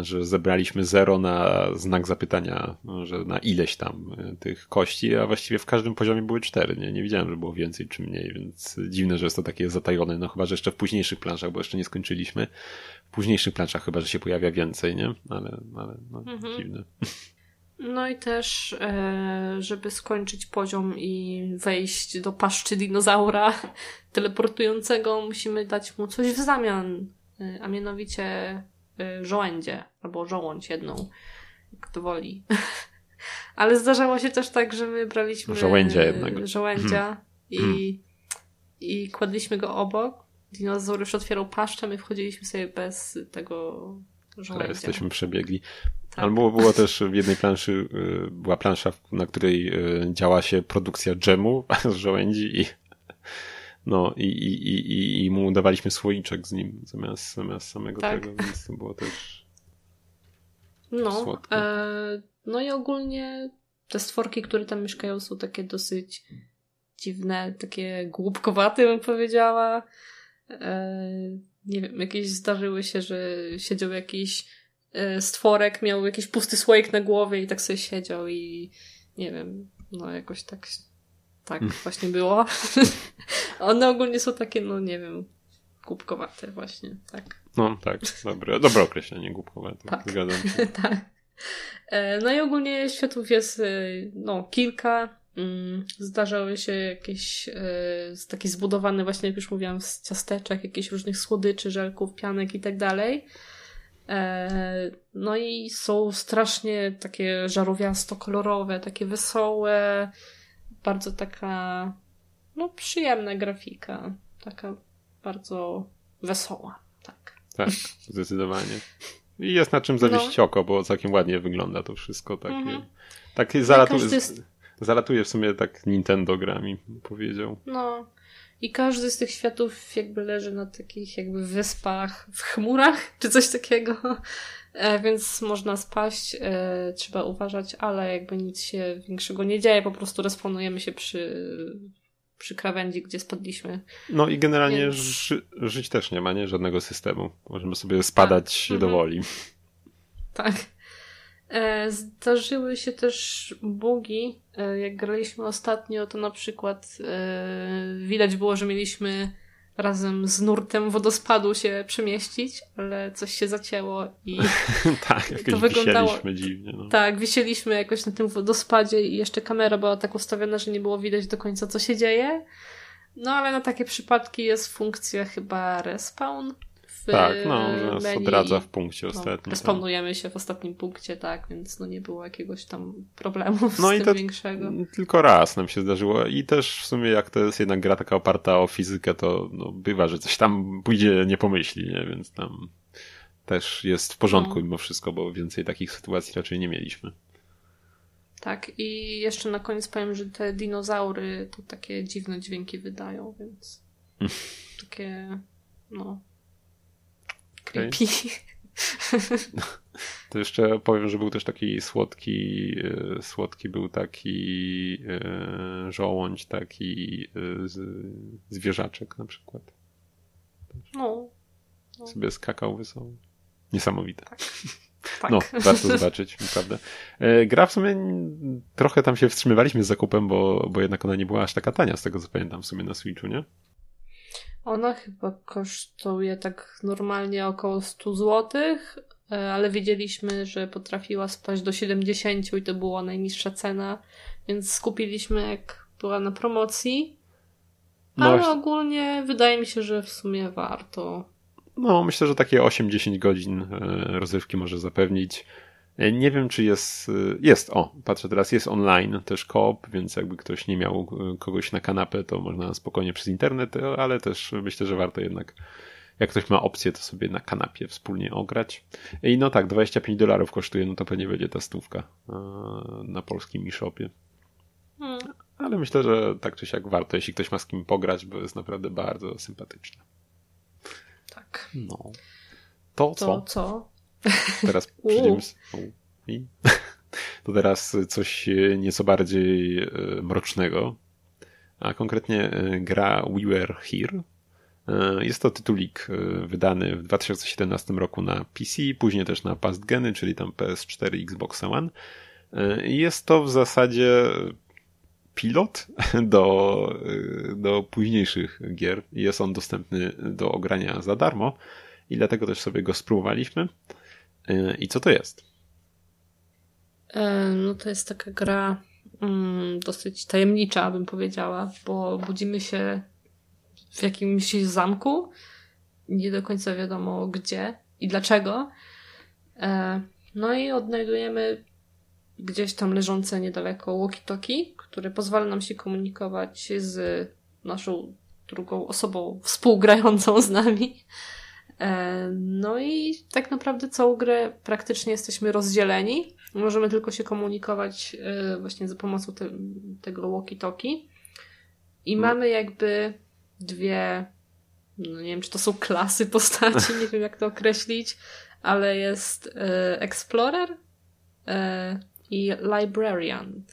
że zebraliśmy zero na znak zapytania, że na ileś tam e, tych kości, a właściwie w każdym poziomie były cztery, nie? Nie widziałem, że było więcej czy mniej, więc dziwne, że jest to takie zatajone, no chyba, że jeszcze w późniejszych planszach, bo jeszcze nie skończyliśmy. W późniejszych planszach chyba, że się pojawia więcej, nie? Ale, ale no, mhm. dziwne. No i też, e, żeby skończyć poziom i wejść do paszczy dinozaura teleportującego, musimy dać mu coś w zamian, e, a mianowicie e, żołędzie, albo żołądź jedną, jak to woli. Ale zdarzało się też tak, że my braliśmy żołędzia jednego. Żołędzia hmm. i, hmm. i kładliśmy go obok. Dinozaur już otwierał paszczę, my wchodziliśmy sobie bez tego żołędzia. Jesteśmy przebiegli. Tak. Albo było też w jednej planszy, y, była plansza, na której y, działa się produkcja dżemu z żołędzi i no i, i, i, i mu dawaliśmy słoiczek z nim zamiast, zamiast samego tak. tego, więc to było też no, e, no i ogólnie te stworki, które tam mieszkają są takie dosyć dziwne, takie głupkowate bym powiedziała. E, nie wiem, jakieś zdarzyły się, że siedział jakiś E, stworek miał jakiś pusty słoik na głowie i tak sobie siedział i nie wiem, no jakoś tak tak hmm. właśnie było. One ogólnie są takie, no nie wiem, głupkowate właśnie, tak. No tak, dobre, dobre określenie, głupkowate, tak. zgadzam się. tak. E, no i ogólnie światów jest e, no kilka. Mm, zdarzały się jakieś takie zbudowane właśnie, jak już mówiłam, z ciasteczek, jakichś różnych słodyczy, żelków, pianek i tak dalej. E, no i są strasznie takie żarowiasto-kolorowe, takie wesołe, bardzo taka no przyjemna grafika, taka bardzo wesoła, tak. Tak, zdecydowanie. I jest na czym zawiesić no. oko, bo całkiem ładnie wygląda to wszystko. Takie, mhm. takie no zalatuje, jest... zalatuje w sumie tak Nintendo grami, powiedział. No, i każdy z tych światów jakby leży na takich jakby wyspach w chmurach, czy coś takiego. E, więc można spaść, e, trzeba uważać, ale jakby nic się większego nie dzieje, po prostu responujemy się przy, przy krawędzi, gdzie spadliśmy. No i generalnie więc... ży żyć też nie ma, nie? Żadnego systemu. Możemy sobie spadać tak. do mhm. woli. Tak. E, zdarzyły się też bugi. E, jak graliśmy ostatnio, to na przykład e, widać było, że mieliśmy razem z nurtem wodospadu się przemieścić, ale coś się zacięło i tak, to wyglądało dziwnie. No. Tak, wisieliśmy jakoś na tym wodospadzie i jeszcze kamera była tak ustawiona, że nie było widać do końca co się dzieje. No ale na takie przypadki jest funkcja chyba respawn, tak, no, że nas odradza w punkcie no, ostatnim. Respawnujemy tak. się w ostatnim punkcie, tak, więc no nie było jakiegoś tam problemu no z i tym większego. Tylko raz nam się zdarzyło i też w sumie jak to jest jednak gra taka oparta o fizykę, to no, bywa, że coś tam pójdzie nie pomyśli, nie? więc tam też jest w porządku no. mimo wszystko, bo więcej takich sytuacji raczej nie mieliśmy. Tak, i jeszcze na koniec powiem, że te dinozaury to takie dziwne dźwięki wydają, więc takie, no, creepy. To jeszcze powiem, że był też taki słodki, e, słodki był taki e, żołądź, taki e, zwierzaczek na przykład. No. no. Sobie skakał wesoło. Niesamowite. Tak. Tak. No, warto zobaczyć, naprawdę. Gra w sumie trochę tam się wstrzymywaliśmy z zakupem, bo, bo jednak ona nie była aż taka tania, z tego co pamiętam w sumie na Switchu, nie? Ona chyba kosztuje tak normalnie około 100 zł, e, ale wiedzieliśmy, że potrafiła spaść do 70 i to była najniższa cena, więc skupiliśmy jak była na promocji. No ale ogólnie wydaje mi się, że w sumie warto. No, myślę, że takie 8-10 godzin e, rozrywki może zapewnić. E, nie wiem, czy jest, e, jest, o, patrzę teraz, jest online też koop, więc jakby ktoś nie miał e, kogoś na kanapę, to można spokojnie przez internet, ale też myślę, że warto jednak jak ktoś ma opcję, to sobie na kanapie wspólnie ograć. I no tak, 25 dolarów kosztuje, no to pewnie będzie ta stówka na polskim e-shopie. Hmm. Ale myślę, że tak czy siak warto, jeśli ktoś ma z kim pograć, bo jest naprawdę bardzo sympatyczne. Tak. No. To, to co? co? Teraz przejdziemy. I? To teraz coś nieco bardziej e, mrocznego, a konkretnie e, gra We Were Here. E, jest to tytulik wydany w 2017 roku na PC, później też na past geny, czyli tam PS4 i Xbox One. Jest to w zasadzie pilot do, do późniejszych gier. Jest on dostępny do ogrania za darmo i dlatego też sobie go spróbowaliśmy. I co to jest? E, no to jest taka gra mm, dosyć tajemnicza, bym powiedziała, bo budzimy się w jakimś zamku, nie do końca wiadomo gdzie i dlaczego. E, no i odnajdujemy gdzieś tam leżące niedaleko walkie-talkie, które pozwala nam się komunikować z naszą drugą osobą współgrającą z nami. E, no i tak naprawdę całą grę praktycznie jesteśmy rozdzieleni. Możemy tylko się komunikować e, właśnie za pomocą te, tego walkie-talkie. I no. mamy jakby dwie, no nie wiem, czy to są klasy postaci, nie wiem jak to określić, ale jest e, Explorer i Librarian.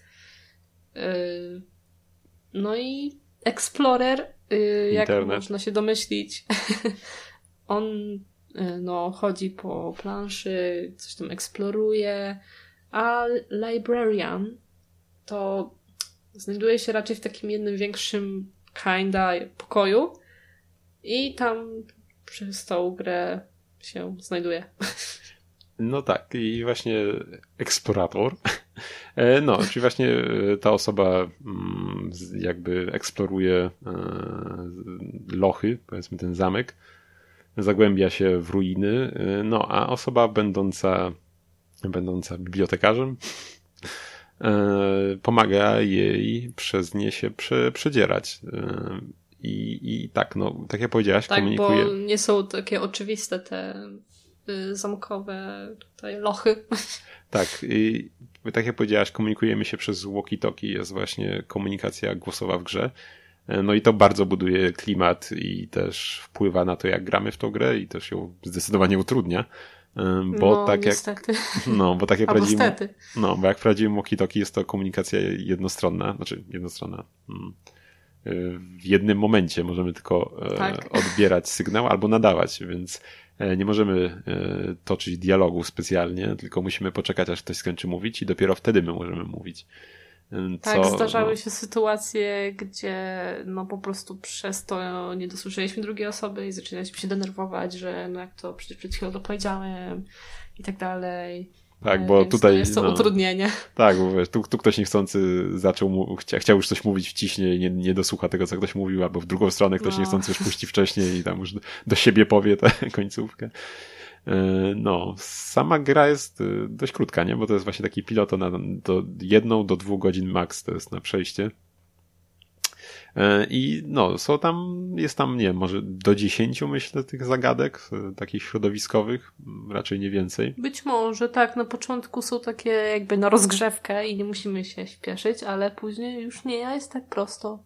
No i Explorer, jak Internet. można się domyślić, on y, no, chodzi po planszy, coś tam eksploruje, a librarian to znajduje się raczej w takim jednym większym kinda pokoju i tam przez tą grę się znajduje. No tak, i właśnie eksplorator. E, no, czyli właśnie e, ta osoba mm, jakby eksploruje e, lochy, powiedzmy ten zamek, zagłębia się w ruiny, y, no a osoba będąca, będąca bibliotekarzem y, pomaga jej przez nie się prze, przedzierać. Y, I, I tak, no, tak jak powiedziałaś, tak, komunikuje. bo nie są takie oczywiste te zamkowe tutaj lochy. Tak, i tak jak powiedziałaś, komunikujemy się przez walkie-talkie, jest właśnie komunikacja głosowa w grze. E, no i to bardzo buduje klimat i też wpływa na to, jak gramy w tą grę i też ją zdecydowanie utrudnia. E, bo no, tak niestety. jak. No, bo tak jak prawdziwym. No, bo jak prawdziwym walkie jest to komunikacja jednostronna, znaczy jednostronna. Mm, e, w jednym momencie możemy tylko tak. odbierać sygnał albo nadawać, więc nie możemy toczyć dialogu specjalnie, tylko musimy poczekać, aż ktoś skończy mówić i dopiero wtedy my możemy mówić. Tak, co, tak, zdarzały się sytuacje, gdzie no po prostu przez to nie dosłyszeliśmy drugiej osoby i zaczynaliśmy się denerwować, że no jak to przecież przed chwilą dopowiedziałem i tak dalej. Tak, e, bo Więc tutaj. jest to no, utrudnienie. Tak, bo wiesz, tu, tu ktoś niechcący zaczął, mu, chcia, chciał już coś mówić wciśnie i nie, nie dosłucha tego, co ktoś mówił, albo w drugą stronę ktoś no. niechcący już puści wcześniej i tam już do siebie powie tę końcówkę. E, no, sama gra jest e, dość krótka, nie? Bo to jest właśnie taki pilot na do jedną do dwóch godzin max to jest na przejście. E, I no, są tam, jest tam, nie może do dziesięciu, myślę, tych zagadek, takich środowiskowych, raczej nie więcej. Być może, tak. Na początku są takie jakby na rozgrzewkę i nie musimy się śpieszyć, ale później już nie jest tak prosto.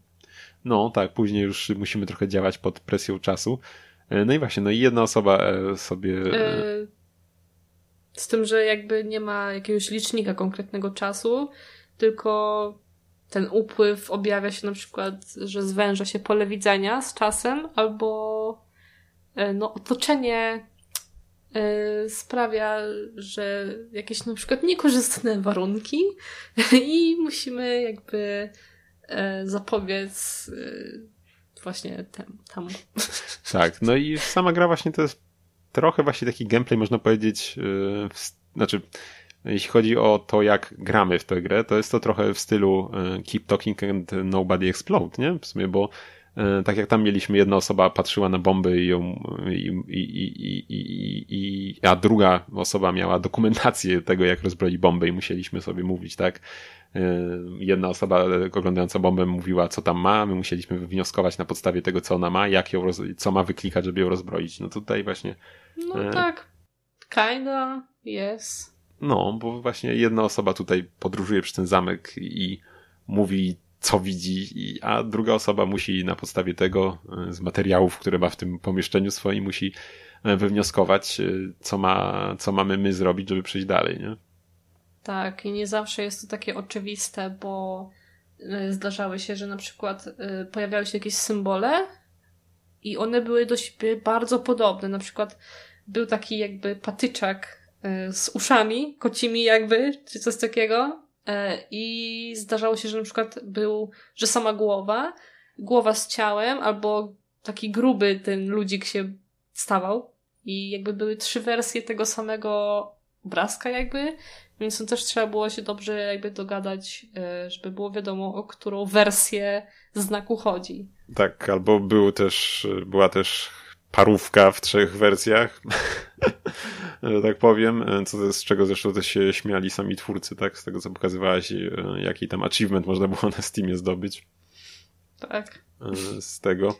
No, tak, później już musimy trochę działać pod presją czasu. E, no i właśnie, no i jedna osoba e, sobie. E, z tym, że jakby nie ma jakiegoś licznika konkretnego czasu, tylko ten upływ objawia się na przykład, że zwęża się pole widzenia z czasem, albo no, otoczenie sprawia, że jakieś na przykład niekorzystne warunki i musimy jakby zapobiec właśnie tem, temu. Tak, no i sama gra właśnie to jest trochę właśnie taki gameplay, można powiedzieć, yy, w, znaczy jeśli chodzi o to, jak gramy w tę grę, to jest to trochę w stylu yy, Keep Talking and Nobody Explode, nie? W sumie, bo E, tak jak tam mieliśmy, jedna osoba patrzyła na bomby i ją, i, i, i, i, a druga osoba miała dokumentację tego, jak rozbroi bombę i musieliśmy sobie mówić, tak? E, jedna osoba oglądająca bombę mówiła, co tam ma, my musieliśmy wywnioskować na podstawie tego, co ona ma, jak ją, co ma wyklikać, żeby ją rozbroić. No tutaj właśnie. No e... tak, kinda, yes. No, bo właśnie jedna osoba tutaj podróżuje przez ten zamek i mówi co widzi, a druga osoba musi na podstawie tego, e, z materiałów, które ma w tym pomieszczeniu swoim, musi e, wywnioskować, e, co, ma, co mamy my zrobić, żeby przejść dalej, nie? Tak, i nie zawsze jest to takie oczywiste, bo zdarzały się, że na przykład pojawiały się jakieś symbole i one były do siebie bardzo podobne. Na przykład był taki jakby patyczak z uszami kocimi jakby, czy coś takiego E, I zdarzało się, że na przykład był, że sama głowa, głowa z ciałem, albo taki gruby ten ludzik się stawał. I jakby były trzy wersje tego samego obrazka jakby, więc to też trzeba było się dobrze jakby dogadać, e, żeby było wiadomo, o którą wersję znaku chodzi. Tak, albo był też, była też parówka w trzech wersjach, że tak powiem, co, z czego zresztą też się śmiali sami twórcy, tak, z tego co pokazywałaś, e, jaki tam achievement można było na Steamie zdobyć. Tak. E, z tego,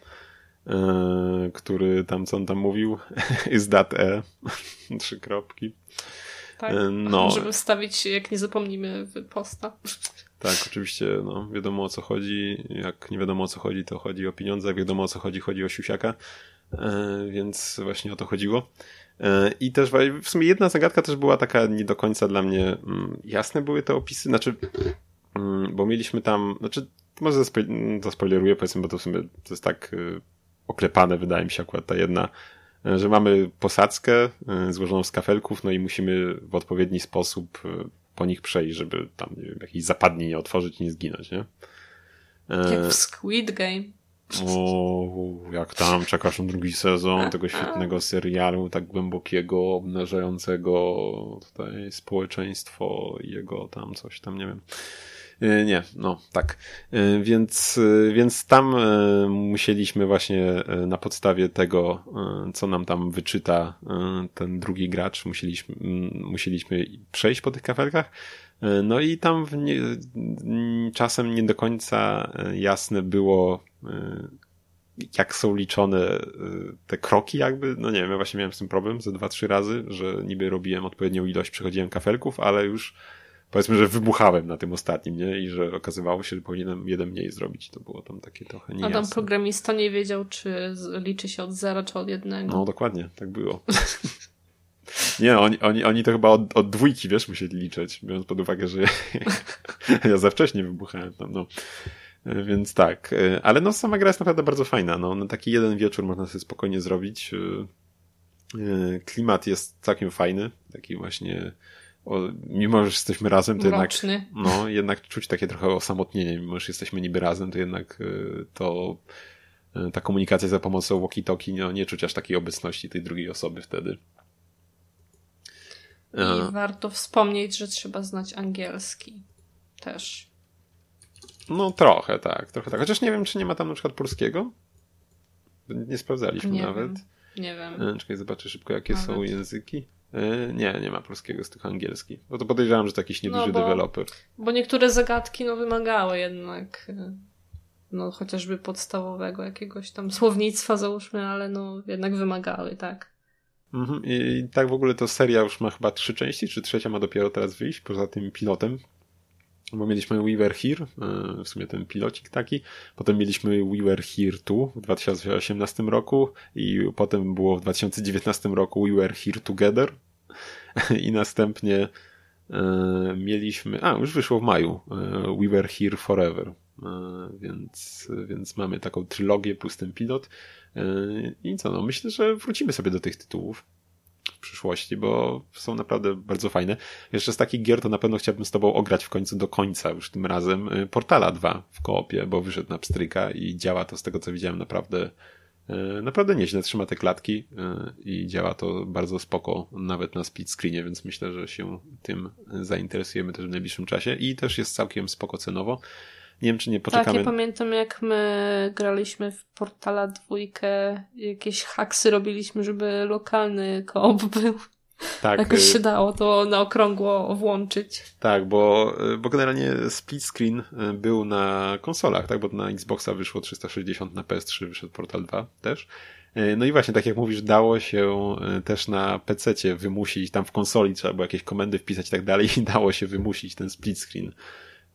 e, który tam, co on tam mówił, is that e, trzy kropki. Tak, no. żeby wstawić, jak nie zapomnimy, w posta. Tak, oczywiście, no, wiadomo o co chodzi. Jak nie wiadomo o co chodzi, to chodzi o pieniądze. Jak wiadomo o co chodzi, chodzi o siusiaka. E, więc właśnie o to chodziło. E, I też w sumie jedna zagadka też była taka nie do końca dla mnie mm, jasne były te opisy, znaczy, mm, bo mieliśmy tam, znaczy, może zaspoileruję, powiedzmy, bo to w sumie to jest tak y, oklepane, wydaje mi się akurat ta jedna, e, że mamy posadzkę złożoną z kafelków, no i musimy w odpowiedni sposób po nich przejść, żeby tam, nie wiem, jakiś zapadnie nie otworzyć i nie zginąć, nie? Jak w Squid Game. O, jak tam czekasz na drugi sezon tego świetnego serialu, tak głębokiego, obnażającego tutaj społeczeństwo i jego tam coś tam, nie wiem. E, nie, no tak. E, więc, e, więc tam musieliśmy właśnie na podstawie tego, co nam tam wyczyta ten drugi gracz, musieliśmy, musieliśmy przejść po tych kafelkach. No i tam nie, czasem nie do końca jasne było, jak są liczone te kroki jakby, no nie wiem, ja właśnie miałem z tym problem ze dwa, trzy razy, że niby robiłem odpowiednią ilość, przechodziłem kafelków, ale już powiedzmy, że wybuchałem na tym ostatnim, nie? I że okazywało się, że powinienem jeden mniej zrobić. To było tam takie trochę niejasne. Adam programista nie wiedział, czy liczy się od zera, czy od jednego. No dokładnie, tak było. nie, oni, oni, oni to chyba od, od dwójki, wiesz, musieli liczyć, biorąc pod uwagę, że ja za wcześnie wybuchałem tam, no. Więc tak, ale no sama gra jest naprawdę bardzo fajna, no na taki jeden wieczór można sobie spokojnie zrobić. Klimat jest całkiem fajny, taki właśnie o, mimo, że jesteśmy razem, to jednak, no, jednak czuć takie trochę osamotnienie, mimo, że jesteśmy niby razem, to jednak y, to y, ta komunikacja za pomocą walkie-talkie, no, nie czuć aż takiej obecności tej drugiej osoby wtedy. I A. warto wspomnieć, że trzeba znać angielski też. No trochę tak, trochę tak. Chociaż nie wiem, czy nie ma tam na przykład polskiego. Nie sprawdzaliśmy nie nawet. Wiem. Nie wiem. E, czekaj, zobaczę szybko, jakie nawet. są języki. E, nie, nie ma polskiego z tych angielski. Bo to podejrzewam, że to jakiś nieduży no bo, deweloper. Bo niektóre zagadki no, wymagały jednak e, no chociażby podstawowego jakiegoś tam słownictwa załóżmy, ale no jednak wymagały, tak. Mhm. I tak w ogóle to seria już ma chyba trzy części, czy trzecia ma dopiero teraz wyjść, poza tym pilotem. Bo mieliśmy We Were Here, e, w sumie ten pilocik taki. Potem mieliśmy We Were Here 2 w 2018 roku i potem było w 2019 roku We Were Here Together. I następnie e, mieliśmy, a już wyszło w maju, e, We Were Here Forever. Więc, więc mamy taką trylogię plus ten pilot. I co, no myślę, że wrócimy sobie do tych tytułów przyszłości, bo są naprawdę bardzo fajne. Jeszcze z takich gier to na pewno chciałbym z tobą ograć w końcu do końca, już tym razem y, Portala 2 w koopie, bo wyszedł na pstryka i działa to z tego co widziałem naprawdę y, naprawdę nieźle, trzyma te klatki y, i działa to bardzo spoko, nawet na split screenie, więc myślę, że się tym zainteresujemy też w najbliższym czasie i też jest całkiem spoko cenowo. Nie wiem, czy nie Tak, poczekamy. ja pamiętam jak my graliśmy w Portala dwójkę, jakieś haksy robiliśmy, żeby lokalny koop był. tak, Jakoś y, się dało to na okrągło włączyć. tak, bo, y, bo generalnie split screen y, był na konsolach, tak, bo na Xboxa wyszło 360, na PS3 wyszedł Portal 2 też. No i właśnie, tak jak mówisz, dało się też na PC-cie wymusić, tam w konsoli trzeba było jakieś komendy wpisać i tak dalej i dało się wymusić ten split screen.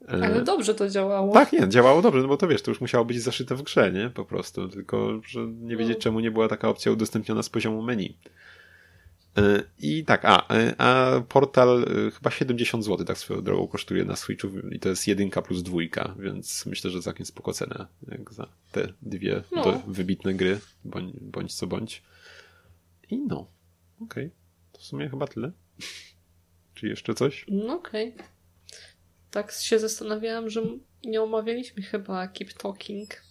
Ale dobrze to działało. Tak, nie, działało dobrze, no bo to wiesz, to już musiało być zaszyte w grze, nie? Po prostu, tylko, że nie wiedzieć No. czemu nie była taka opcja udostępniona z poziomu menu. Y, I tak, a, y, a portal y, chyba 70 zł tak swoją drogą kosztuje na Switchu i to jest jedynka plus dwójka, więc myślę, że całkiem spoko cena jak za te dwie No. wybitne gry, bądź, bądź co bądź. I no, okej, to w sumie chyba tyle. Czy jeszcze coś? No okej. Tak się zastanawiałam, że nie omawialiśmy chyba Keep Talking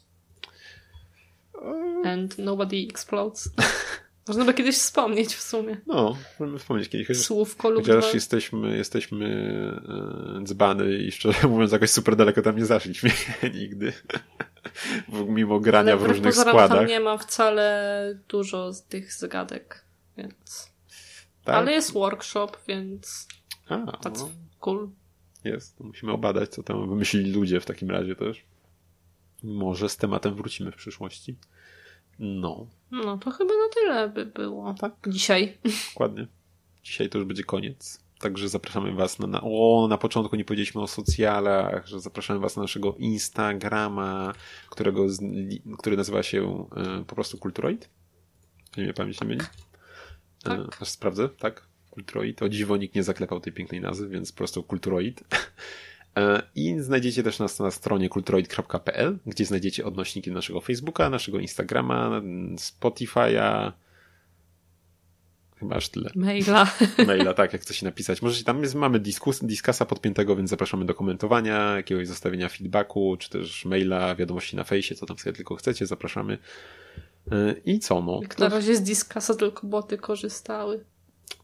and Nobody Explodes. Można by kiedyś wspomnieć w sumie. No, możemy wspomnieć kiedyś. chociaż- Słówko lub Chociaż dwa. jesteśmy, jesteśmy e, dzbany i szczerze mówiąc jakoś super daleko tam nie zaszliśmy nigdy. Mimo grania Ale w różnych składach. Tam nie ma wcale dużo z tych zagadek, więc... Tak? Ale jest workshop, więc A, that's no, cool. Jest. To Musimy obadać, co tam wymyślili ludzie w takim razie też. Może z tematem wrócimy w przyszłości. No, No to chyba na tyle by było. Tak. Dzisiaj. dokładnie. Dzisiaj to już będzie koniec. Także zapraszamy Was na, na. O, na początku nie powiedzieliśmy o socjalach, że zapraszamy Was na naszego Instagrama, którego, który nazywa się e, po prostu Kulturoid. Nie mnie pamięć nie myli. Tak. E, aż sprawdzę, tak? Kulturoid. O dziwo nikt nie zaklepał tej pięknej nazwy, więc po prostu Kulturoid. E, I znajdziecie też nas na stronie kulturoid.pl, gdzie znajdziecie odnośniki do naszego Facebooka, naszego Instagrama, Spotify'a. Chyba aż tyle. Maila. Maila, tak, jak chcecie napisać. Możecie tam jest, mamy diskus, diskasa podpiętego, więc zapraszamy do komentowania, jakiegoś zostawienia feedbacku, czy też maila, wiadomości na fejsie, co tam sobie tylko chcecie, zapraszamy. E, I co, no? Jak na razie z Discasa tylko boty korzystały.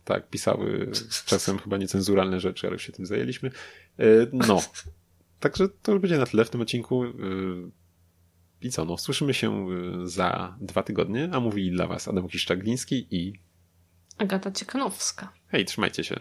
Tak, pisały czasem chyba niecenzuralne rzeczy, ale już się tym zajęliśmy. E, No. Także to już będzie na tyle w tym odcinku. E, I co, no, słyszymy się e, za dwa tygodnie, a mówili dla Was Adam Kiszczagliński i Agata Ciekanowska. hej, trzymajcie się.